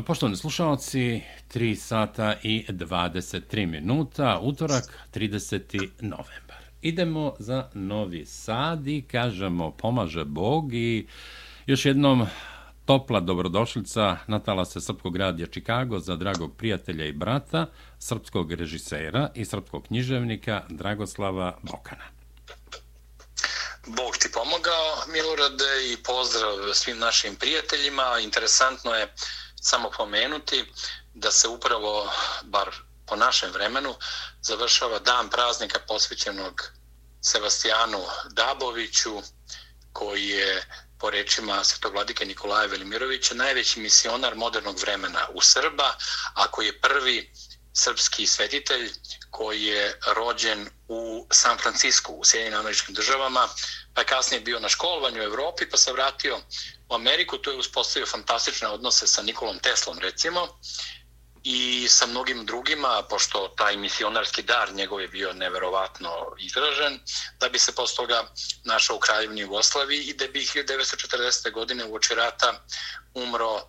Poštovani slušalci, 3 sata i 23 minuta, utorak, 30. novembar. Idemo za Novi Sad i kažemo pomaže Bog i još jednom topla dobrodošlica Natala se Srpskog radija Čikago za dragog prijatelja i brata, srpskog režisera i srpskog književnika Dragoslava Bokana. Bog ti pomogao, Milorade, i pozdrav svim našim prijateljima. Interesantno je samo pomenuti da se upravo, bar po našem vremenu, završava dan praznika posvećenog Sebastijanu Daboviću, koji je po rečima svetovladike Nikolaja Velimirovića najveći misionar modernog vremena u Srba, a koji je prvi srpski svetitelj koji je rođen u San Francisco u Sjedinim američkim državama, pa je kasnije bio na školovanju u Evropi, pa se vratio u Ameriku, tu je uspostavio fantastične odnose sa Nikolom Teslom, recimo, i sa mnogim drugima, pošto taj misionarski dar njegov je bio neverovatno izražen, da bi se posle toga našao u kraljevni Jugoslaviji i da bi 1940. godine u oči rata umro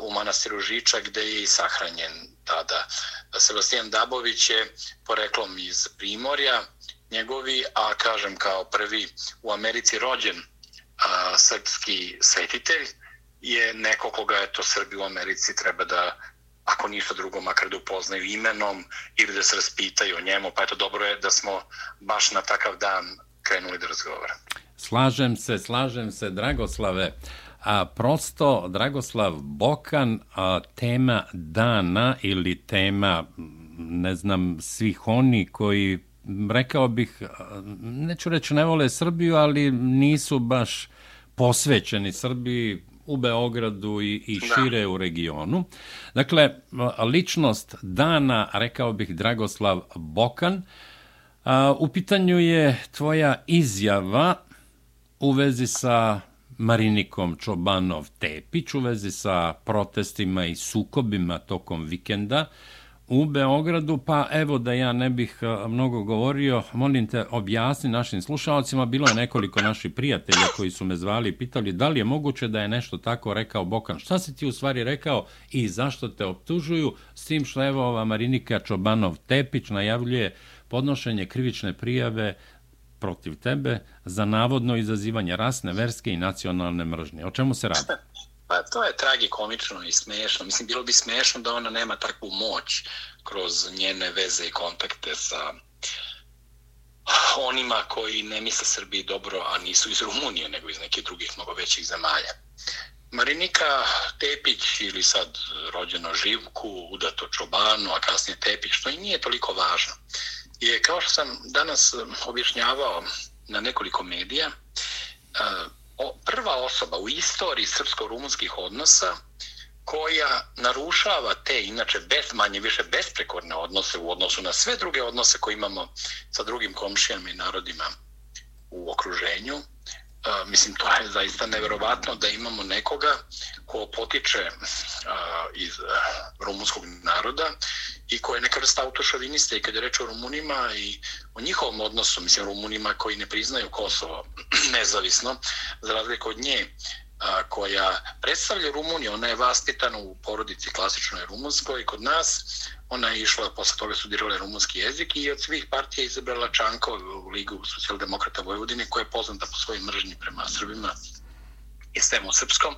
u manastiru Žiča gde je i sahranjen tada. Sebastijan Dabović je poreklom iz Primorja, njegovi, a kažem kao prvi u Americi rođen a, srpski svetitelj, je neko koga je to Srbi u Americi treba da ako nisu drugo, makar da upoznaju imenom ili da se raspitaju o njemu, pa eto dobro je da smo baš na takav dan krenuli da razgovaramo. Slažem se, slažem se, Dragoslave. A prosto, Dragoslav Bokan, a, tema dana ili tema, ne znam, svih oni koji, rekao bih, neću reći ne vole Srbiju, ali nisu baš posvećeni Srbiji, u Beogradu i, i šire u regionu. Dakle, ličnost dana, rekao bih Dragoslav Bokan, a, u pitanju je tvoja izjava u vezi sa Marinikom Čobanov Tepić, u vezi sa protestima i sukobima tokom vikenda, u Beogradu, pa evo da ja ne bih e, mnogo govorio, molim te objasni našim slušalcima, bilo je nekoliko naših prijatelja koji su me zvali i pitali da li je moguće da je nešto tako rekao Bokan. Šta si ti u stvari rekao i zašto te optužuju? S tim što evo ova Marinika Čobanov Tepić najavljuje podnošenje krivične prijave protiv tebe za navodno izazivanje rasne, verske i nacionalne mržnje. O čemu se radi? Pa to je tragikomično i smešno. Mislim, bilo bi smešno da ona nema takvu moć kroz njene veze i kontakte sa onima koji ne misle Srbiji dobro, a nisu iz Rumunije, nego iz nekih drugih mnogo većih zemalja. Marinika Tepić ili sad rođeno Živku, Udato Čobanu, a kasnije Tepić, što i nije toliko važno, je kao što sam danas um, objašnjavao na nekoliko medija, uh, prva osoba u istoriji srpsko-rumunskih odnosa koja narušava te, inače, bez, manje više besprekorne odnose u odnosu na sve druge odnose koje imamo sa drugim komšijama i narodima u okruženju. Uh, mislim, to je zaista neverovatno da imamo nekoga ko potiče iz rumunskog naroda i ko je neka vrsta autošovinista i kad je reč o Rumunima i o njihovom odnosu, mislim, Rumunima koji ne priznaju Kosovo nezavisno, za razliku od nje, a, koja predstavlja Rumuniju, ona je vaspitana u porodici klasičnoj rumunskoj i kod nas ona je išla, posle toga studirala rumunski jezik i od svih partija izabrala Čanko u Ligu socijaldemokrata Vojvodine koja je poznata po svojim mržnji prema Srbima i svemu srpskom.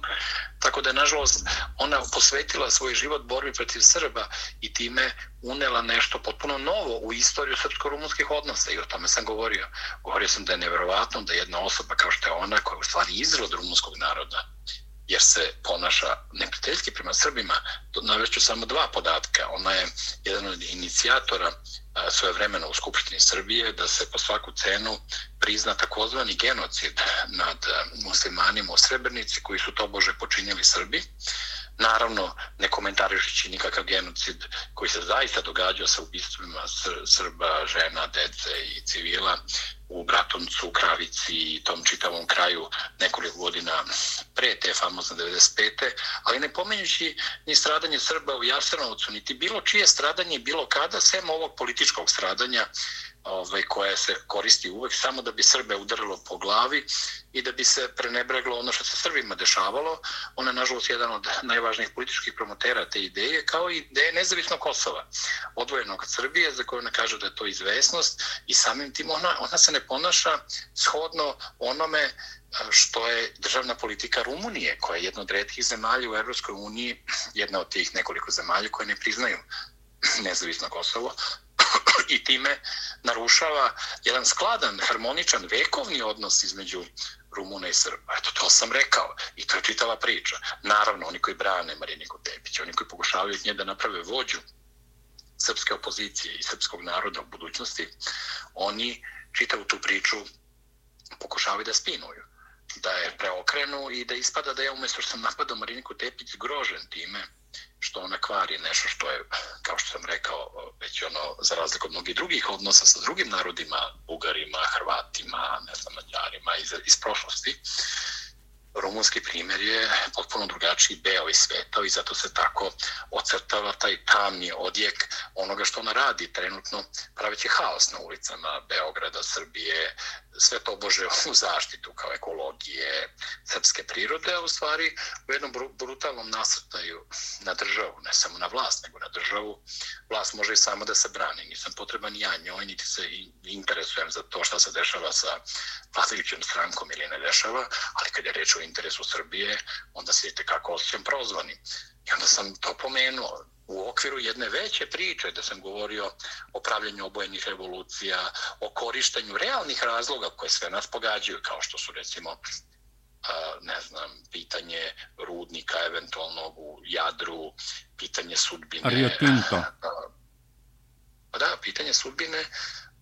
Tako da je, nažalost, ona posvetila svoj život borbi protiv Srba i time unela nešto potpuno novo u istoriju srpsko-rumunskih odnosa i o tome sam govorio. Govorio sam da je nevjerovatno da jedna osoba kao što je ona, koja je u stvari izrod rumunskog naroda, jer se ponaša neprijateljski prema Srbima. Navešću samo dva podatka. Ona je jedan od inicijatora svoje vremena u Skupštini Srbije da se po svaku cenu prizna takozvani genocid nad muslimanima u Srebrnici koji su to bože počinjeli Srbi. Naravno, ne komentarišići nikakav genocid koji se zaista događao sa ubistvima Srba, žena, dece i civila u Bratuncu, Kravici i tom čitavom kraju nekoliko godina pre te famozne 95. Ali ne pomenjući ni stradanje Srba u Jasenovcu, niti bilo čije stradanje bilo kada, sem ovog političkog stradanja ovaj, koja se koristi uvek samo da bi Srbe udarilo po glavi i da bi se prenebreglo ono što se Srbima dešavalo. Ona je, nažalost, jedan od najvažnijih političkih promotera te ideje, kao i ideje nezavisnog Kosova, odvojenog od Srbije, za koju ona kaže da je to izvesnost i samim tim ona, ona se ne ponaša shodno onome e, što je državna politika Rumunije, koja je jedna od redkih zemalja u Evropskoj uniji, jedna od tih nekoliko zemalja koje ne priznaju nezavisno Kosovo, i time narušava jedan skladan, harmoničan, vekovni odnos između Rumuna i Srba. Eto, to sam rekao. I to je čitava priča. Naravno, oni koji brane Mariniku Tepić, oni koji pokušavaju nje da naprave vođu srpske opozicije i srpskog naroda u budućnosti, oni čitavu tu priču pokušavaju da spinuju da je preokrenu i da ispada da je umjesto što sam napadao Mariniku Tepić zgrožen time što ona kvari nešto što je, kao što sam rekao, već ono, za razliku od mnogih drugih odnosa sa drugim narodima, Bugarima, Hrvatima, ne znam, Mađarima iz, iz prošlosti, rumunski primjer je potpuno drugačiji beo i svetao i zato se tako ocrtava taj tamni odjek onoga što ona radi trenutno praveći haos na ulicama Beograda, Srbije, sve to bože u zaštitu kao ekologije srpske prirode, a u stvari u jednom brutalnom nasrtaju na državu, ne samo na vlast, nego na državu. Vlast može i samo da se brani. Nisam potreban ja njoj, niti se interesujem za to što se dešava sa vladajućom strankom ili ne dešava, ali kad je reč o interesu Srbije, onda se i kako osjećam prozvani. I onda sam to pomenuo u okviru jedne veće priče da sam govorio o pravljenju obojenih revolucija, o korištenju realnih razloga koje sve nas pogađaju, kao što su recimo ne znam, pitanje rudnika eventualnog u Jadru, pitanje sudbine. Rio Tinto. Pa da, pitanje sudbine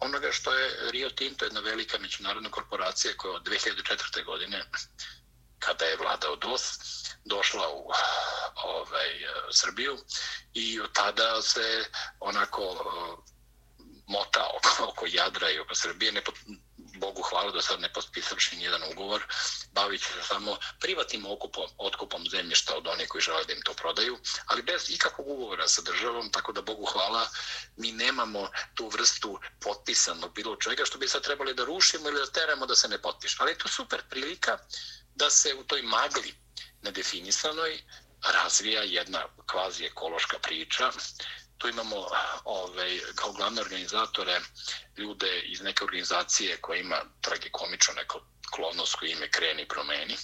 onoga što je Rio Tinto, jedna velika međunarodna korporacija koja od 2004. godine, kada je vladao DOS, došla u ovaj, eh, Srbiju i od tada se onako eh, mota oko, oko Jadra i oko Srbije, ne Bogu hvala da sad ne potpisavši nijedan ugovor, bavit se samo privatnim okupom, otkupom zemljišta od onih koji žele da im to prodaju, ali bez ikakvog ugovora sa državom, tako da Bogu hvala, mi nemamo tu vrstu potpisano bilo čega što bi sad trebali da rušimo ili da teramo da se ne potpiše. Ali je to super prilika da se u toj magli nedefinisanoj razvija jedna kvazi ekološka priča. Tu imamo ovaj, kao glavne organizatore ljude iz neke organizacije koja ima tragikomično neko klovnosko ime Kreni promeni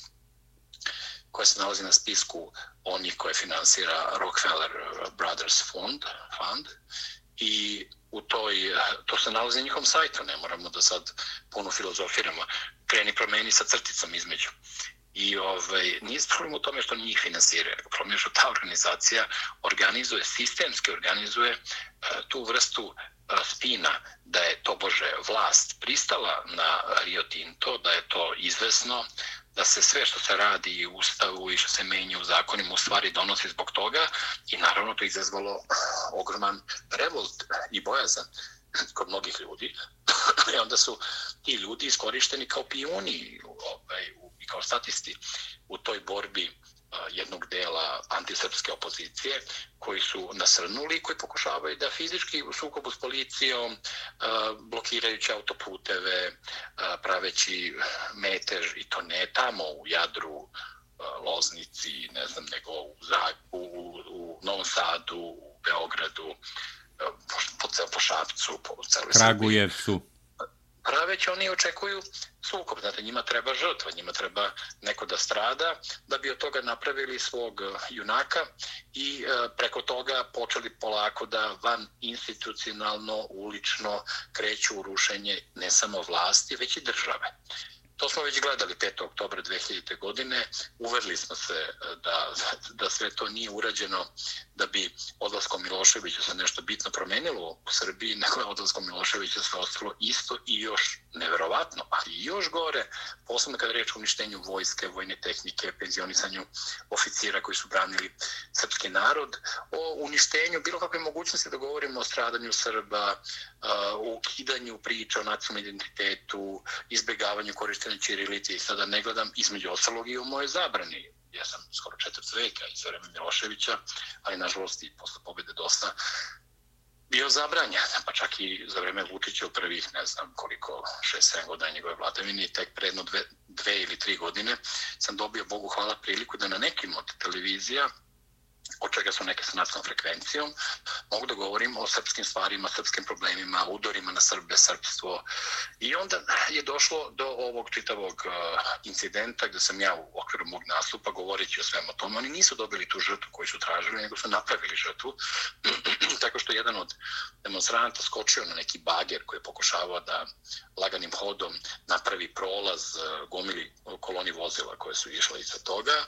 koja se nalazi na spisku onih koje finansira Rockefeller Brothers Fund, Fund i u toj, to se nalazi na njihovom sajtu, ne moramo da sad puno filozofiramo, kreni promeni sa crticom između. I ovaj, nije problem u tome što njih finansiraju, problem je što ta organizacija organizuje, sistemski organizuje e, tu vrstu e, spina da je to bože vlast pristala na Rio Tinto, da je to izvesno, da se sve što se radi u ustavu i što se menja u zakonima u stvari donosi zbog toga i naravno to izazvalo ogroman revolt i bojazan kod mnogih ljudi. I onda su ti ljudi iskorišteni kao pioni ovaj, kao statisti u toj borbi jednog dela antisrpske opozicije koji su nasrnuli i koji pokušavaju da fizički u sukobu s policijom blokirajući autoputeve, praveći metež i to ne tamo u Jadru, Loznici, ne znam, nego u, u, u, u Novom Sadu, u Beogradu, po, po, po Šapcu, po celoj Kragujevcu. Praveć oni očekuju sukob, znate, njima treba žrtva, njima treba neko da strada, da bi od toga napravili svog e, junaka i e, preko toga počeli polako da van institucionalno, ulično kreću u rušenje ne samo vlasti, već i države. To smo već gledali 5. oktobra 2000. godine. Uverili smo se e, da, da sve to nije urađeno da bi odlaskom Miloševića se nešto bitno promenilo u Srbiji, nego je odlaskom Miloševića sve ostalo isto i još neverovatno, ali još gore, posebno kada reč o uništenju vojske, vojne tehnike, penzionisanju oficira koji su branili srpski narod, o uništenju bilo kakve mogućnosti da govorimo o stradanju Srba, e, o ukidanju priča o nacionalnom identitetu, izbegavanju korištenja Čirilice i sada ne gledam između ostalog i u moje zabrani. Ja sam skoro četvrt veka iz vreme Miloševića, ali nažalost i posle pobjede dosta bio zabranjen, pa čak i za vreme Vučića u prvih, ne znam koliko, 6-7 godina njegove vladavine, tek predno dve, dve ili tri godine sam dobio, Bogu hvala, priliku da na nekim od televizija od čega su neke sa nacionalnom frekvencijom, mogu da govorim o srpskim stvarima, srpskim problemima, udorima na Srbe, srpstvo. I onda je došlo do ovog čitavog e, incidenta gde sam ja u okviru mog nastupa govoreći o svemu tomu. Oni nisu dobili tu žrtvu koju su tražili, nego su napravili žrtvu. Tako što jedan od demonstranta skočio na neki bager koji je pokušavao da laganim hodom napravi prolaz e, gomili koloni vozila koje su išle iza toga. E,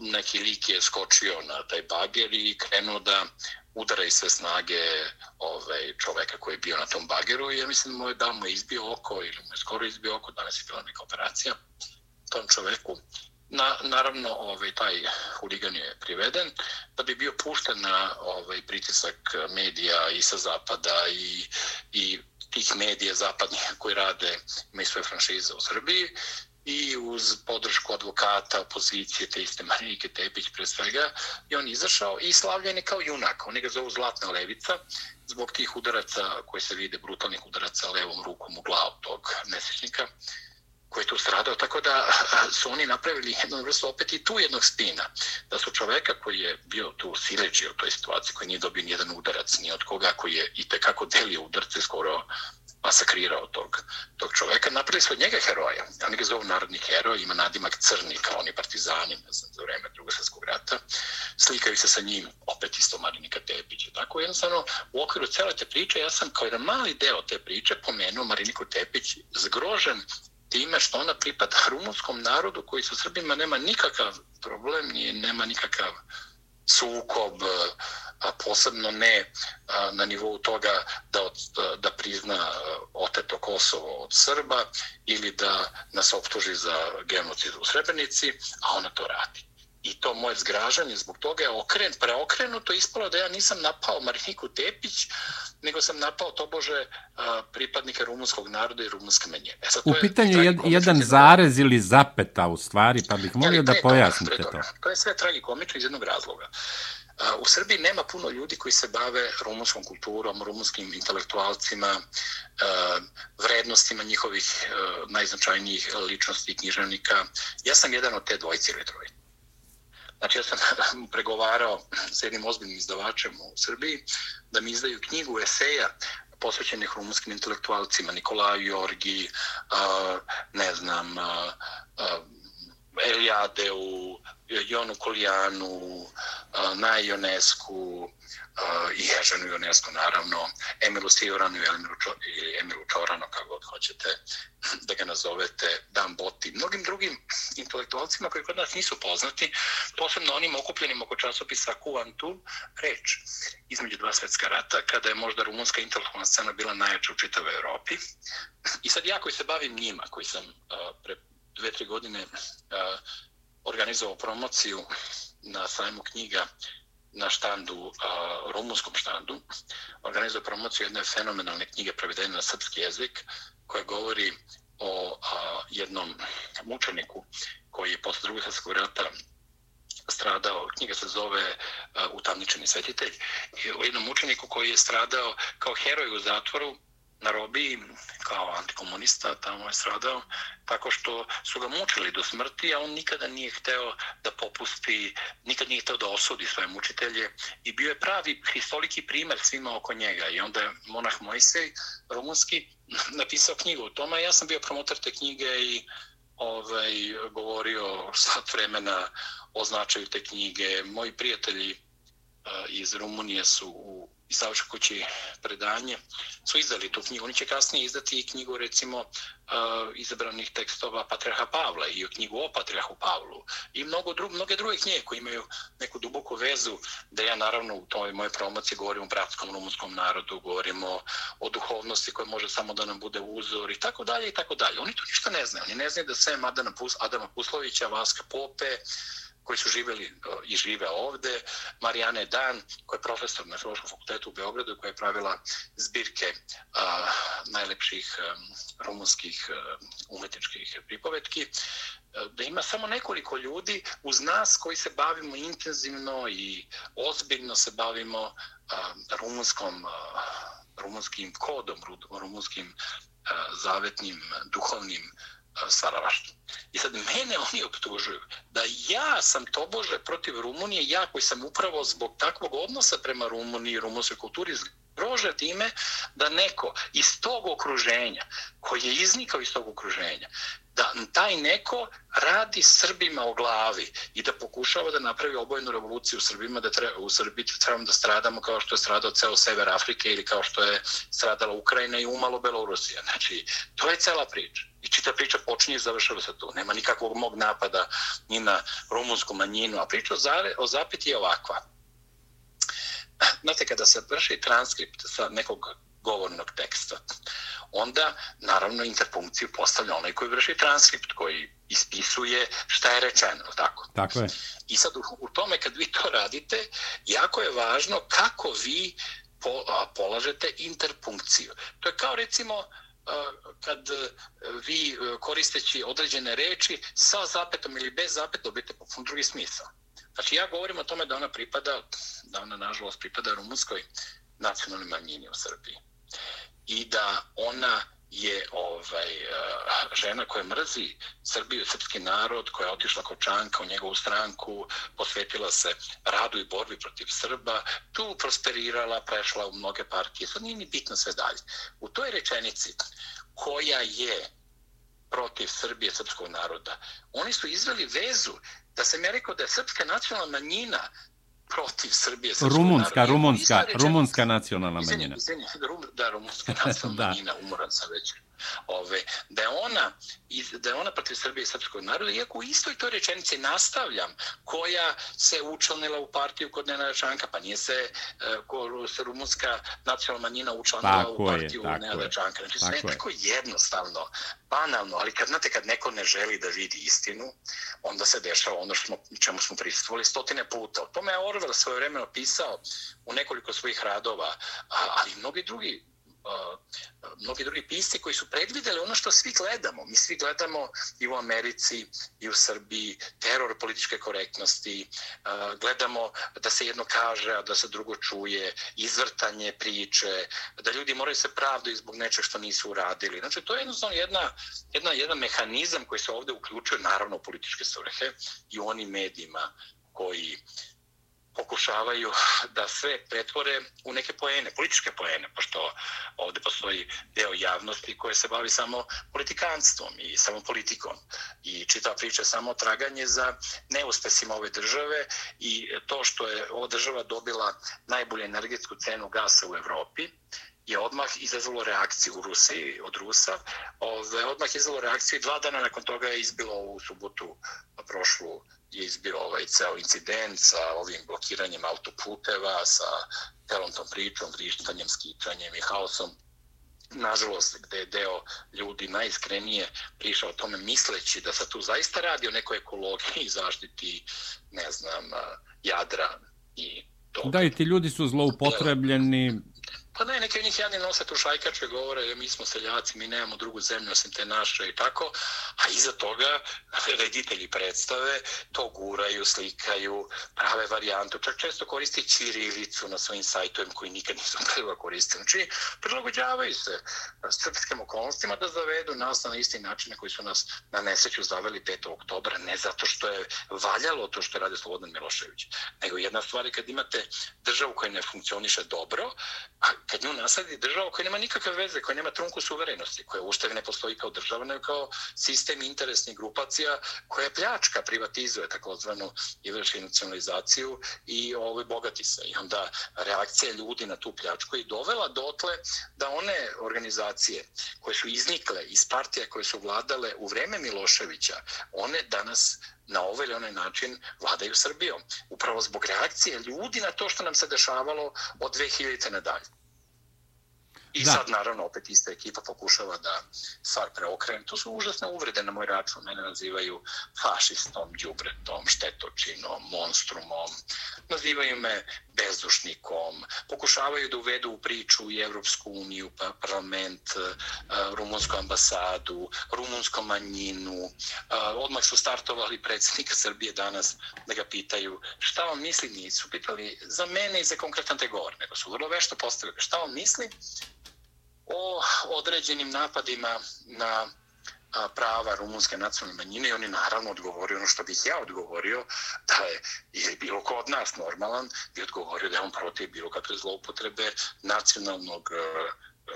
neki lik je skočio na taj bager i krenuo da udara i sve snage ovaj, čoveka koji je bio na tom bageru. I ja mislim da mu je da mu je izbio oko ili mu je skoro izbio oko, danas je bila neka operacija tom čoveku. Na, naravno, ovaj, taj huligan je priveden da bi bio pušten na ovaj, pritisak medija i sa zapada i, i tih medija zapadnih koji rade, imaju svoje franšize u Srbiji i uz podršku advokata, opozicije, te iste Marijike Tepić pre svega, i on izašao i slavljen je kao junak. Oni ga zovu Zlatna levica, zbog tih udaraca koji se vide, brutalnih udaraca levom rukom u glavu tog nesečnika koji je tu stradao, tako da su oni napravili jednu vrstu opet i tu jednog spina, da su čoveka koji je bio tu sileđi u toj situaciji, koji nije dobio nijedan udarac, ni od koga, koji je i tekako delio udarce, skoro masakrirao tog, tog čoveka, napravili su od njega heroja. Oni ga zovu narodni heroj, ima nadimak crni kao oni partizani ne znam, za vreme drugog svjetskog rata. Slikaju se sa njim, opet isto Marinika Tepić. Tako jednostavno, u okviru cele te priče, ja sam kao jedan mali deo te priče pomenuo Mariniku Tepić zgrožen time što ona pripada rumunskom narodu koji su Srbima nema nikakav problem, nije, nema nikakav sukob, e, a posebno ne na nivou toga da, od, e, da prizna e, oteto Kosovo od Srba ili da nas optuži za genocid u Srebrenici, a ona to radi. I to moje zgražanje zbog toga je okren, preokrenuto ispalo da ja nisam napao Mariniku Tepić, nego sam napao tobože pripadnike rumunskog naroda i rumunske menje. E sad, u pitanju je jedan zarez ili zapeta u stvari, pa bih molio da pojasnite to. To je sve tragikomično iz jednog razloga. U Srbiji nema puno ljudi koji se bave rumunskom kulturom, rumunskim intelektualcima, vrednostima njihovih najznačajnijih ličnosti i književnika. Ja sam jedan od te dvojice ili trojice. Znači, ja sam pregovarao s jednim ozbiljnim izdavačem u Srbiji da mi izdaju knjigu eseja posvećenih rumunskim intelektualcima, Nikolaju Jorgi, ne znam, Eliadeu, Jonu Kulijanu, na Ionesku i Ježanu Ionesku, naravno, Emilu Sijoranu i Emilu Čorano, kako god hoćete da ga nazovete, Dan Boti, mnogim drugim intelektualcima koji kod nas nisu poznati, posebno onim okupljenim oko časopisa Kuantu, reč između dva svetska rata, kada je možda rumunska intelektualna scena bila najjača u čitavoj Evropi. I sad ja koji se bavim njima, koji sam pre dve, tri godine organizovao promociju na sajmu knjiga na štandu, uh, rumunskom štandu, organizovao promociju jedne fenomenalne knjige prevedene na srpski jezik, koja govori o jednom mučeniku koji je posle drugog svjetskog rata stradao, knjiga se zove uh, Utamničeni svetitelj, o jednom mučeniku koji je stradao kao heroj u zatvoru, na robiji kao antikomunista, tamo je stradao, tako što su ga mučili do smrti, a on nikada nije hteo da popusti, nikad nije hteo da osudi svoje mučitelje i bio je pravi histoliki primer svima oko njega. I onda je monah Mojsej, rumunski, napisao knjigu o tome. Ja sam bio promotor te knjige i ovaj, govorio sat vremena o značaju te knjige. Moji prijatelji eh, iz Rumunije su u i Savča kući predanje, su izdali tu knjigu. Oni će kasnije izdati i knjigu, recimo, e, izabranih tekstova Patriarha Pavla i knjigu o Patriarhu Pavlu i mnogo dru mnoge druge knjige koje imaju neku duboku vezu da ja naravno u toj moje promociji govorim o bratskom rumunskom narodu, govorimo o duhovnosti koja može samo da nam bude uzor i tako dalje i tako dalje. Oni tu ništa ne znaju. Oni ne znaju da sve Adama, Pus Adama Puslovića, Vaska Pope, koji su živjeli e, i žive ovde, Marijane Dan, koja je profesor na Filološkom fakultetu u Beogradu, koja je pravila zbirke a, najlepših a, rumunskih a, umetničkih pripovetki, da ima samo nekoliko ljudi uz nas koji se bavimo intenzivno i ozbiljno se bavimo a, rumunskom, a, rumunskim kodom, rumunskim a, zavetnim duhovnim stvaralaštvo. I sad mene oni optužuju da ja sam to bože protiv Rumunije, ja koji sam upravo zbog takvog odnosa prema Rumuniji i rumunskoj kulturi zgrože time da neko iz tog okruženja, koji je iznikao iz tog okruženja, da taj neko radi Srbima o glavi i da pokušava da napravi obojenu revoluciju u Srbima, da treba, u Srbiji trebamo da stradamo kao što je stradao ceo sever Afrike ili kao što je stradala Ukrajina i umalo Belorusija. Znači, to je cela priča. I čita priča počinje i završava se tu. Nema nikakvog mog napada ni na rumunsku manjinu, a priča o zapeti je ovakva. Znate, kada se vrši transkript sa nekog govornog teksta, onda naravno interpunkciju postavlja onaj koji vrši transkript, koji ispisuje šta je rečeno, tako? Tako je. I sad u, u tome kad vi to radite, jako je važno kako vi po, a, polažete interpunkciju. To je kao recimo kad vi koristeći određene reči sa zapetom ili bez zapeta dobijete popun drugi smisao. Znači ja govorim o tome da ona pripada, da ona nažalost pripada rumunskoj nacionalnoj manjini u Srbiji i da ona je ovaj eh, žena koja mrzi Srbiju, srpski narod, koja je otišla kod Čanka u njegovu stranku, posvetila se radu i borbi protiv Srba, tu prosperirala, prešla u mnoge partije. Sad nije ni bitno sve dalje. U toj rečenici koja je protiv Srbije, srpskog naroda, oni su izveli vezu da sam ja rekao da je srpska nacionalna manjina protiv Srbije. Rumunska, rumunska, rumunska nacionalna manjina. Izvini, da, rumunska nacionalna manjina, umoran sam već ove, da je ona da je ona protiv Srbije i srpskog naroda, iako u istoj toj rečenici nastavljam, koja se učlanila u partiju kod Nenada Čanka, pa nije se, uh, se rumunska nacionalna manjina učlanila tako u partiju je, Nenada Čanka. Znači, sve je tako jednostavno, banalno, ali kad, znate, kad neko ne želi da vidi istinu, onda se dešava ono što smo, čemu smo prisutovali stotine puta. O tome je Orwell svoje vremeno pisao u nekoliko svojih radova, ali mnogi drugi Uh, mnogi drugi pisci koji su predvideli ono što svi gledamo. Mi svi gledamo i u Americi i u Srbiji teror političke korektnosti, uh, gledamo da se jedno kaže, a da se drugo čuje, izvrtanje priče, da ljudi moraju se pravdu zbog nečeg što nisu uradili. Znači, to je jednostavno jedna, jedna, jedan mehanizam koji se ovdje uključuje, naravno, u političke svrhe i u onim medijima koji pokušavaju da sve pretvore u neke poene, političke poene, pošto ovde postoji deo javnosti koje se bavi samo politikanstvom i samo politikom. I čita priča samo traganje za neuspesima ove države i to što je ova država dobila najbolju energetsku cenu gasa u Evropi, je odmah izazvalo reakciju u Rusiji od Rusa. Ove, odmah izazvalo reakciju i dva dana nakon toga je izbilo u subotu prošlu je izbio ovaj ceo incident sa ovim blokiranjem autoputeva, sa celom tom pričom, vrištanjem, skičanjem i haosom. Nažalost, gde je deo ljudi najiskrenije prišao o tome misleći da se tu zaista radi o nekoj ekologiji zaštiti, ne znam, jadra i to. Da, i ti ljudi su zloupotrebljeni, Pa ne, neki od njih jadni nose tu šajkače govore, e, mi smo seljaci, mi nemamo drugu zemlju osim te naše i tako, a iza toga reditelji predstave to guraju, slikaju, prave varijantu, čak često koristi čirilicu na svojim sajtovima koji nikad nisu prvo koristili. Znači, prilagođavaju se srpskim okolnostima da zavedu nas na isti način na koji su nas na neseću zaveli 5. oktobra, ne zato što je valjalo to što radi Slobodan Milošević, nego jedna stvar je kad imate državu koja ne funkcioniše dobro, a kad nju nasadi država koja nema nikakve veze, koja nema trunku suverenosti, koja ustavi ne postoji kao država, nego kao sistem interesnih grupacija koja pljačka, privatizuje takozvanu i vrši nacionalizaciju i ovaj, bogati se. I onda reakcija ljudi na tu pljačku je dovela dotle da one organizacije koje su iznikle iz partija koje su vladale u vreme Miloševića, one danas na ovaj ili onaj način vladaju Srbijom. Upravo zbog reakcije ljudi na to što nam se dešavalo od 2000. nadalje. I da. sad, naravno, opet ista ekipa pokušava da stvar preokrene. To su užasne uvrede na moj račun. Mene nazivaju fašistom, djubretom, štetočinom, monstrumom. Nazivaju me bezdušnikom. Pokušavaju da uvedu u priču i Evropsku uniju, pa parlament, e, rumunsku ambasadu, rumunsku manjinu. E, odmah su startovali predsjednika Srbije danas da ga pitaju šta on misli. Nisu pitali za mene i za konkretan te nego su vrlo vešto postavili šta on misli o određenim napadima na prava rumunske nacionalne manjine i oni naravno odgovorio ono što bih ja odgovorio da je, je bilo ko od nas normalan bi odgovorio da je on protiv bilo kakve zloupotrebe nacionalnog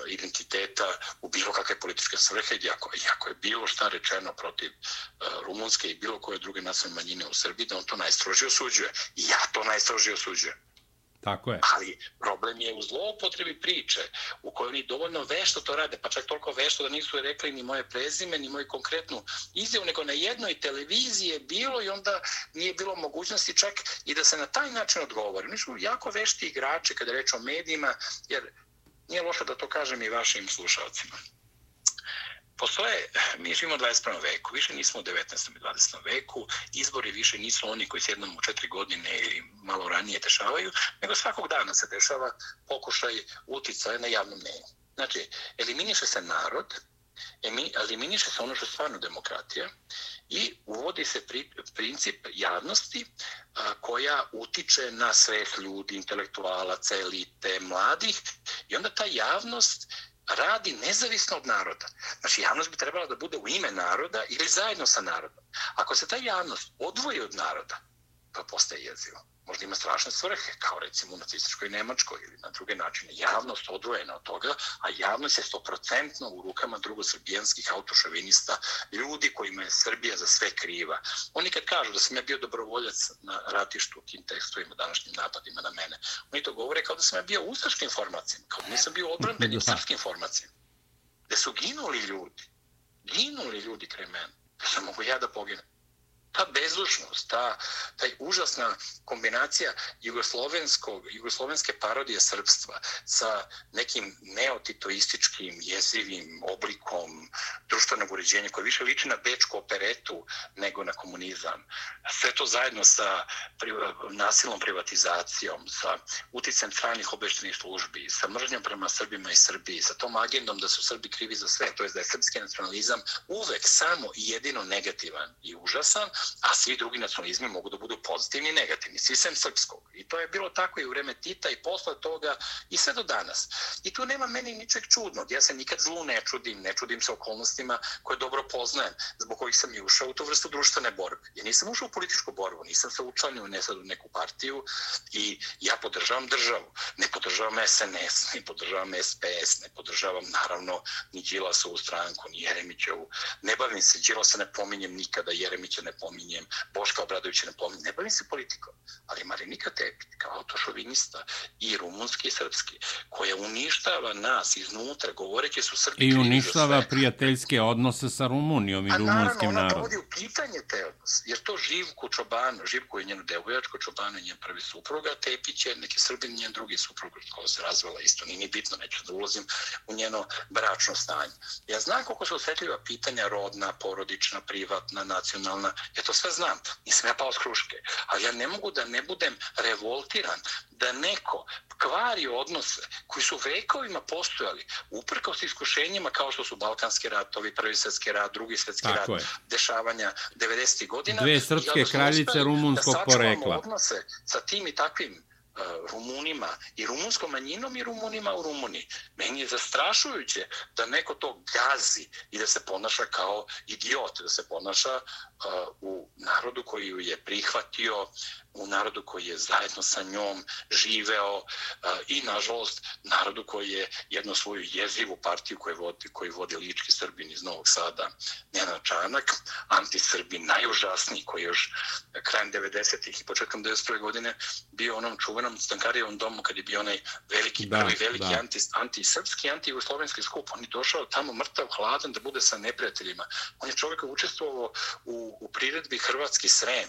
identiteta u bilo kakve političke svrhe, iako, iako je bilo šta rečeno protiv uh, rumunske i bilo koje druge nacionalne manjine u Srbiji, da on to najstrožije osuđuje. I ja to najstrožije osuđujem. Tako je. Ali problem je u zloupotrebi priče u kojoj oni dovoljno vešto to rade, pa čak toliko vešto da nisu rekli ni moje prezime, ni moju konkretnu izjavu, nego na jednoj televiziji je bilo i onda nije bilo mogućnosti čak i da se na taj način odgovori. Oni su jako vešti igrači kada reč o medijima, jer nije loše da to kažem i vašim slušalcima postoje, mi živimo u 21. veku, više nismo u 19. i 20. veku, izbori više nisu oni koji se jednom u četiri godine ili malo ranije dešavaju, nego svakog dana se dešava pokušaj uticaja na javnom mnenju. Znači, eliminiše se narod, eliminiše se ono što je stvarno demokratija i uvodi se pri, princip javnosti a, koja utiče na sve ljudi, intelektualaca, elite, mladih i onda ta javnost radi nezavisno od naroda. Znači, javnost bi trebala da bude u ime naroda ili zajedno sa narodom. Ako se ta javnost odvoji od naroda, to postaje jezivo možda ima strašne svrhe, kao recimo u nacističkoj Nemačkoj ili na druge načine. Javnost odvojena od toga, a javnost je stoprocentno u rukama drugosrbijanskih autošovinista, ljudi kojima je Srbija za sve kriva. Oni kad kažu da sam ja bio dobrovoljac na ratištu tim tekstovima, današnjim napadima na mene, oni to govore kao da sam ja bio u ustaškim formacijama, kao da nisam bio odbranben srpskim formacijama. Da su ginuli ljudi, ginuli ljudi kraj mene, da sam mogu ja da poginem ta bezdušnost, ta, taj užasna kombinacija jugoslovenskog, jugoslovenske parodije srpstva sa nekim neotitoističkim, jezivim oblikom društvenog uređenja koje više liči na bečku operetu nego na komunizam. Sve to zajedno sa pri, nasilnom privatizacijom, sa uticajem stranih obeštenih službi, sa mržnjom prema Srbima i Srbiji, sa tom agendom da su Srbi krivi za sve, to je da je srpski nacionalizam uvek samo i jedino negativan i užasan, a svi drugi nacionalizmi mogu da budu pozitivni i negativni, svi sem srpskog. I to je bilo tako i u vreme Tita i posle toga i sve do danas. I tu nema meni ničeg čudnog. Ja se nikad zlu ne čudim, ne čudim se okolnostima koje dobro poznajem, zbog kojih sam i ušao u tu vrstu društvene borbe. Ja nisam ušao u političku borbu, nisam se učlanio ne sad u neku partiju i ja podržavam državu. Ne podržavam SNS, ne podržavam SPS, ne podržavam naravno ni Đilasovu stranku, ni Jeremićevu. Ne bavim se, Đilasa ne pominjem nikada, Jeremića ne pominjem pominjem, Boška Obradovića ne ne bavim se politikom, ali Marinika Tepić kao autošovinista i rumunski i srpski, koja uništava nas iznutra, govoreći su Srbi I uništava prijateljske odnose sa Rumunijom i A rumunskim narodom. A naravno, ona dovodi u pitanje te odnose, jer to Živku Čobanu, Živku je njenu devojačko, Čobanu je njen prvi supruga, Tepić je neki Srbin, njen drugi suprug, koja se razvela isto, nije ni bitno, neću da ulazim u njeno bračno stanje. Ja znam koliko su osjetljiva pitanja rodna, porodična, privatna, nacionalna, ja to sve znam, nisam ja pao s kruške, ali ja ne mogu da ne budem revoltiran da neko kvari odnose koji su vekovima postojali uprkos iskušenjima kao što su Balkanski ratovi, Prvi svjetski rat, Drugi svjetski rat, je. dešavanja 90. godina. Dve srpske kraljice rumunskog porekla. Da odnose sa tim i takvim Eh, rumunima i rumunskom manjinom i Rumunima u Rumuniji. Meni je zastrašujuće da neko to gazi i da se ponaša kao idiot, da se ponaša uh, u narodu koji ju je prihvatio, u narodu koji je zajedno sa njom živeo uh, i, nažalost, narodu koji je jednu svoju jezivu partiju koju vodi, koju vodi Lički Srbin iz Novog Sada, Nena Čanak, antisrbin najužasniji koji još krajem 90-ih i početkom 91. godine bio onom čuvenom čuvenom Stankarijevom domu kad je bio onaj veliki, da, prvi veliki da. anti, anti-srpski, anti-jugoslovenski skup. On je došao tamo mrtav, hladan da bude sa neprijateljima. On je čovjek učestvovao u, u priredbi Hrvatski Srem.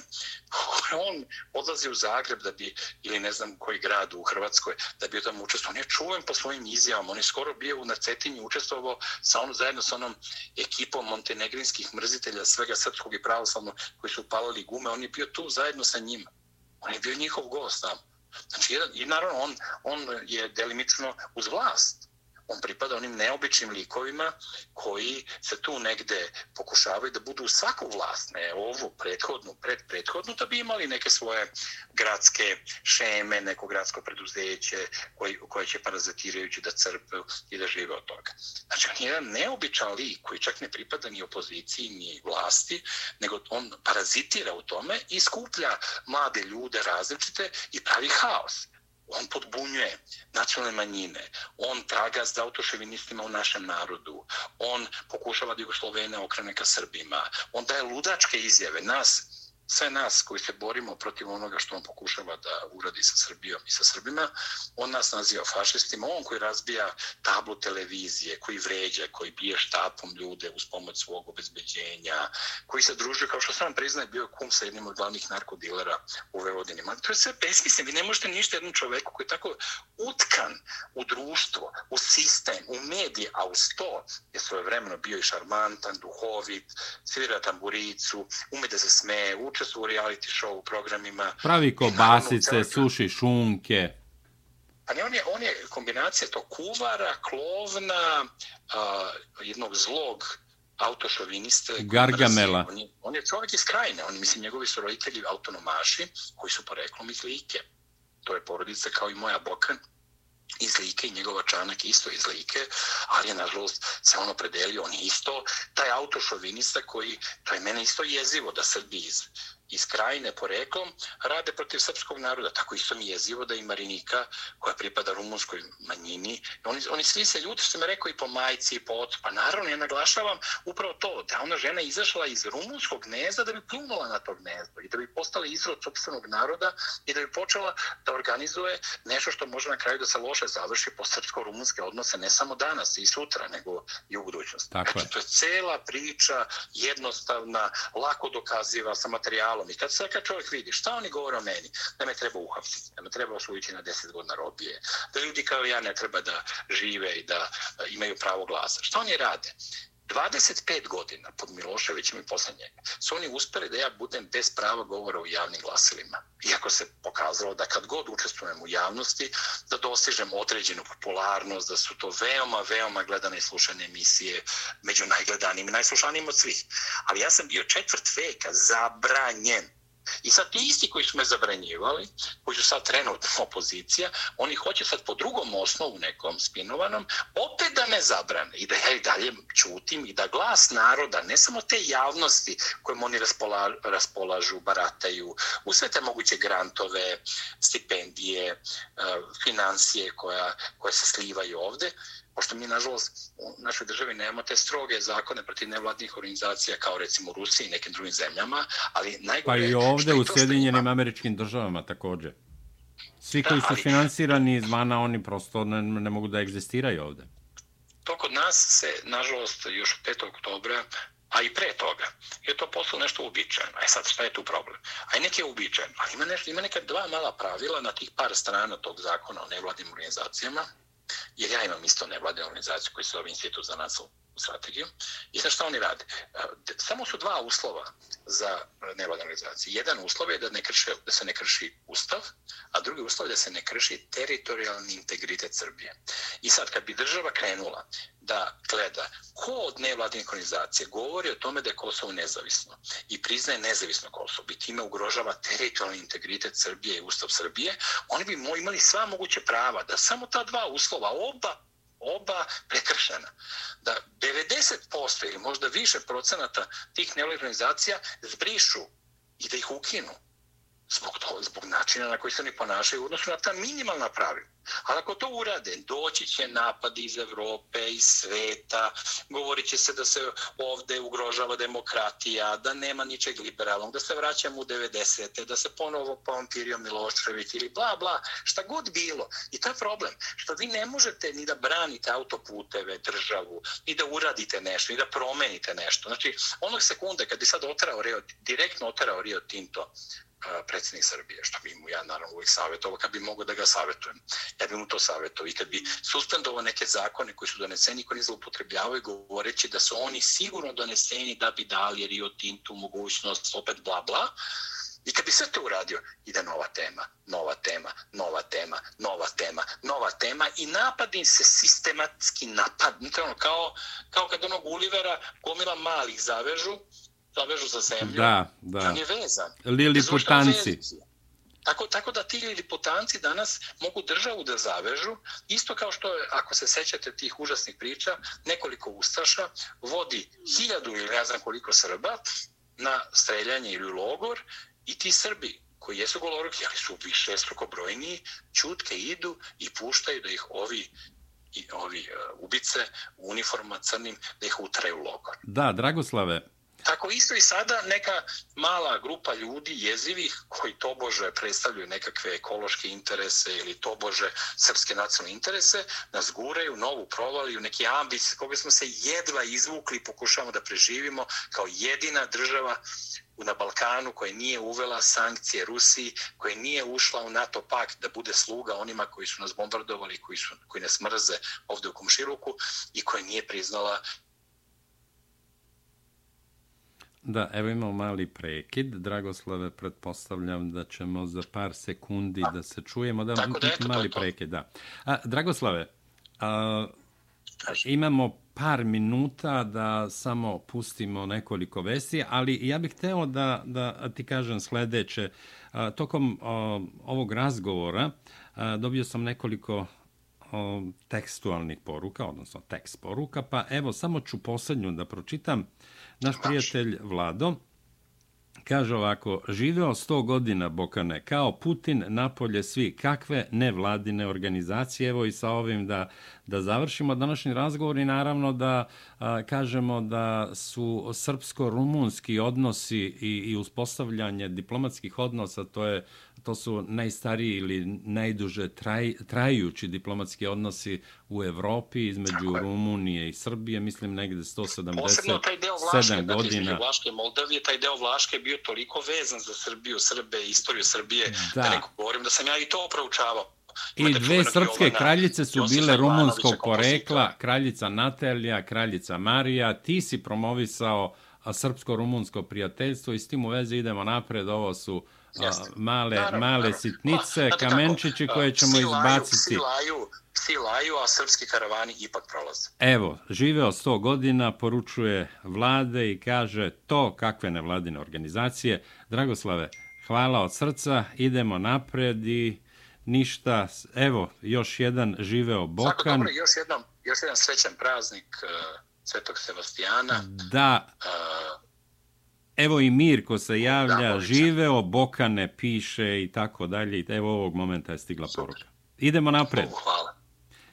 On odlazi u Zagreb da bi, ili ne znam koji grad u Hrvatskoj, da bi tamo učestvovao. On je čuven po svojim izjavama. On je skoro bio u Nacetinju učestvovao sa on, zajedno sa onom ekipom montenegrinskih mrzitelja svega srpskog i pravoslavnog koji su upalili gume. On je bio tu zajedno sa njima. On je bio njihov gost tamo. Znači, jedan, i naravno, on, on je delimično uz vlast on pripada onim neobičnim likovima koji se tu negde pokušavaju da budu svaku vlast, ne ovu prethodnu, predprethodnu, da bi imali neke svoje gradske šeme, neko gradsko preduzeće koji, koje će parazitirajući da crpe i da žive od toga. Znači, on je jedan neobičan lik koji čak ne pripada ni opoziciji, ni vlasti, nego on parazitira u tome i skuplja mlade ljude različite i pravi haos on podbunjuje nacionalne manjine, on traga za autoševinistima u našem narodu, on pokušava da Jugoslovene okrene ka Srbima, on daje ludačke izjave, nas sve nas koji se borimo protiv onoga što on pokušava da uradi sa Srbijom i sa Srbima, on nas naziva fašistima, on koji razbija tablu televizije, koji vređa, koji bije štapom ljude uz pomoć svog obezbeđenja, koji se družuje, kao što sam priznaje, bio kum sa jednim od glavnih narkodilera u Vevodini. To je sve besmislen, vi ne možete ništa jednom čoveku koji je tako utkan u društvo, u sistem, u medije, a uz to je svoje vremeno bio i šarmantan, duhovit, svira tamburicu, ume da se smeje, učestvu u reality show programima. Pravi kobasice, suši šunke. Pa ne, on je, on je kombinacija to kuvara, klovna, a, jednog zlog autošoviniste. Gargamela. On je, on je čovjek iz krajine. On, mislim, njegovi su roditelji autonomaši koji su poreklom iz Like. To je porodica kao i moja Bokan iz Like i njegova čanak isto iz Like, ali je nažalost se ono predelio, on je isto. Taj autošovinista koji, to je mene isto jezivo da Srbi iz iz krajine poreklom rade protiv srpskog naroda. Tako isto mi je jezivo da i Marinika, koja pripada rumunskoj manjini, oni, oni svi se ljuti, što me rekao i po majci i po ocu. Pa naravno, ja naglašavam upravo to, da ona žena izašla iz rumunskog gnezda da bi plunula na to gnezdo i da bi postala izrod sopstvenog naroda i da bi počela da organizuje nešto što može na kraju da se loše završi po srpsko-rumunske odnose, ne samo danas i sutra, nego i u budućnosti. Tako znači, to je cela priča, jednostavna, lako dokaziva sa materijalom kriminalom. I kad se kad čovjek vidi šta oni govore o meni, da me treba uhapsiti, da me treba osvojiti na deset godina robije, da ljudi kao ja ne treba da žive i da e, imaju pravo glasa. Šta oni rade? 25 godina pod Miloševićem i posle njega su oni uspeli da ja budem bez prava govora u javnim glasilima. Iako se pokazalo da kad god učestvujem u javnosti, da dostižem određenu popularnost, da su to veoma, veoma gledane i slušane emisije među najgledanijim i najslušanijim od svih. Ali ja sam bio četvrt veka zabranjen I sad ti isti koji su me zabranjivali, koji su sad trenutno opozicija, oni hoće sad po drugom osnovu nekom spinovanom, opet da me zabrane. I da ja i dalje čutim i da glas naroda, ne samo te javnosti kojim oni raspola, raspolažu, barataju, u sve te moguće grantove, stipendije, eh, financije koja, koje se slivaju ovde, pošto mi, nažalost, u našoj državi nemamo te stroge zakone protiv nevladnih organizacija kao recimo u Rusiji i nekim drugim zemljama, ali najgore... Pa i ovde u Sjedinjenim američkim državama također. Svi koji su finansirani izvana, oni prosto ne, ne mogu da egzistiraju ovde. To kod nas se, nažalost, još 5. oktobra a i pre toga, je to postalo nešto uobičajeno. A sad šta je tu problem? A i neki je uobičajeno. Ali ima, nešto, ima neka dva mala pravila na tih par strana tog zakona o nevladnim organizacijama, jer ja imam isto nevladne organizacije koji se zove Institut za nacionalnu strategiju. I sad šta oni rade? E, samo su dva uslova za nevladne organizacije. Jedan uslov je da, ne krše, da se ne krši ustav, a drugi uslov je da se ne krši teritorijalni integritet Srbije. I sad kad bi država krenula da gleda ko od nevladnih organizacije govori o tome da je Kosovo nezavisno i priznaje nezavisno Kosovo i time ugrožava teritorijalni integritet Srbije i ustav Srbije, oni bi imali sva moguće prava da samo ta dva uslova, oba oba prekršena. Da 90% ili možda više procenata tih nevladnih organizacija zbrišu i da ih ukinu zbog, to, zbog načina na koji se oni ponašaju u odnosu na ta minimalna pravila. Ali ako to urade, doći će napadi iz Evrope, iz sveta, govorit će se da se ovde ugrožava demokratija, da nema ničeg liberalnog, da se vraćamo u 90. da se ponovo pompirio Milošević ili bla, bla, šta god bilo. I to je problem, što vi ne možete ni da branite autoputeve, državu, ni da uradite nešto, ni da promenite nešto. Znači, onog sekunde kad bi sad oterao Rio, direktno oterao Rio Tinto, predsjednik Srbije, što bi mu ja naravno uvijek savjetovao, kad bi mogo da ga savjetujem. Ja bi mu to savjetovao i kad bi suspendovao neke zakone koji su doneseni, koji ne zloupotrebljavaju, govoreći da su oni sigurno doneseni da bi dali Rio Tintu mogućnost, opet bla bla, I kad bi sve to uradio, ide nova tema, nova tema, nova tema, nova tema, nova tema i napadi se sistematski napad. Ono, kao, kao kad onog Ulivera gomila malih zavežu, zavežu za zemlju. Da, da. On je vezan. Liliputanci. Tako, tako da ti liliputanci danas mogu državu da zavežu, isto kao što je, ako se sećate tih užasnih priča, nekoliko ustaša vodi hiljadu ili ne znam koliko Srba na streljanje ili logor i ti Srbi koji jesu goloruki, ali su više struko brojniji, čutke idu i puštaju da ih ovi i ovi uh, ubice u uniforma crnim da ih utraju u logor. Da, Dragoslave, Tako isto i sada neka mala grupa ljudi jezivih koji tobože predstavljaju nekakve ekološke interese ili tobože srpske nacionalne interese, nas guraju novu provaliju, neki ambis koga smo se jedva izvukli pokušavamo da preživimo kao jedina država na Balkanu koja nije uvela sankcije Rusiji, koja nije ušla u NATO pakt da bude sluga onima koji su nas bombardovali, koji, su, koji nas mrze ovdje u Komšiluku i koja nije priznala Da, evo imamo mali prekid. Dragoslave, pretpostavljam da ćemo za par sekundi da se čujemo. Da, Tako da, eto, mali to, prekid, da. A, Dragoslave, a, imamo par minuta da samo pustimo nekoliko vesti, ali ja bih hteo da, da ti kažem sledeće. A, tokom a, ovog razgovora a, dobio sam nekoliko o, tekstualnih poruka, odnosno tekst poruka, pa evo samo ću poslednju da pročitam. Naš prijatelj Vlado kaže ovako, živeo 100 godina Bokane, kao Putin, napolje svi, kakve nevladine organizacije, evo i sa ovim da, da završimo današnji razgovor i naravno da a, kažemo da su srpsko-rumunski odnosi i, i uspostavljanje diplomatskih odnosa, to je to su najstariji ili najduže traj, trajući diplomatski odnosi u Evropi između Rumunije i Srbije, mislim negde 177 Posebno taj deo Vlaške, godina. Dakle, između Vlaške i Moldavije, taj deo Vlaške je bio toliko vezan za Srbiju, Srbe, istoriju Srbije, da, da ne govorim da sam ja i to proučavao. I dve srpske kraljice su bile rumunskog porekla, kraljica Natelja, kraljica Marija. Ti si promovisao srpsko-rumunsko prijateljstvo i s tim u vezi idemo napred. Ovo su Jeste. male, naravno, male naravno. sitnice, pa, kamenčići koje ćemo psi izbaciti. Psi laju, psi laju, a srpski karavani ipak prolaze. Evo, živeo 100 godina, poručuje vlade i kaže to kakve nevladine organizacije. Dragoslave, hvala od srca, idemo napred i ništa, evo, još jedan živeo Bokan. Svako dobro, još, jednom, još jedan srećan praznik uh, Svetog Sebastijana. Da, uh, Evo i Mirko se javlja, živeo, Bokane piše i tako dalje. Evo ovog momenta je stigla Super. poruka. Idemo napred. Bogu, hvala.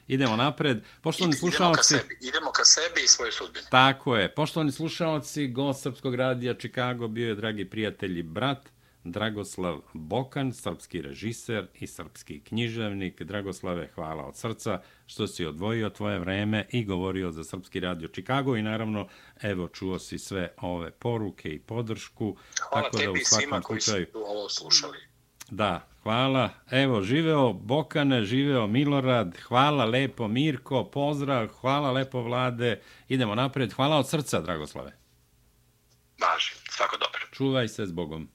Idemo napred. Poštovani slušalci... Idemo ka, sebi. idemo ka sebi i svoje sudbine. Tako je. Poštovani slušalci, gost Srpskog radija Chicago bio je, dragi prijatelji, brat Dragoslav Bokan, srpski režiser i srpski književnik. Dragoslave, hvala od srca što si odvojio tvoje vreme i govorio za Srpski radio Chicago i naravno, evo, čuo si sve ove poruke i podršku. Hvala tako tebi da u svakom svima koji slučaju... su ovo slušali. Da, hvala. Evo, živeo Bokane, živeo Milorad, hvala lepo Mirko, pozdrav, hvala lepo Vlade. Idemo napred. Hvala od srca, Dragoslave. Važi, svako dobro. Čuvaj se s Bogom.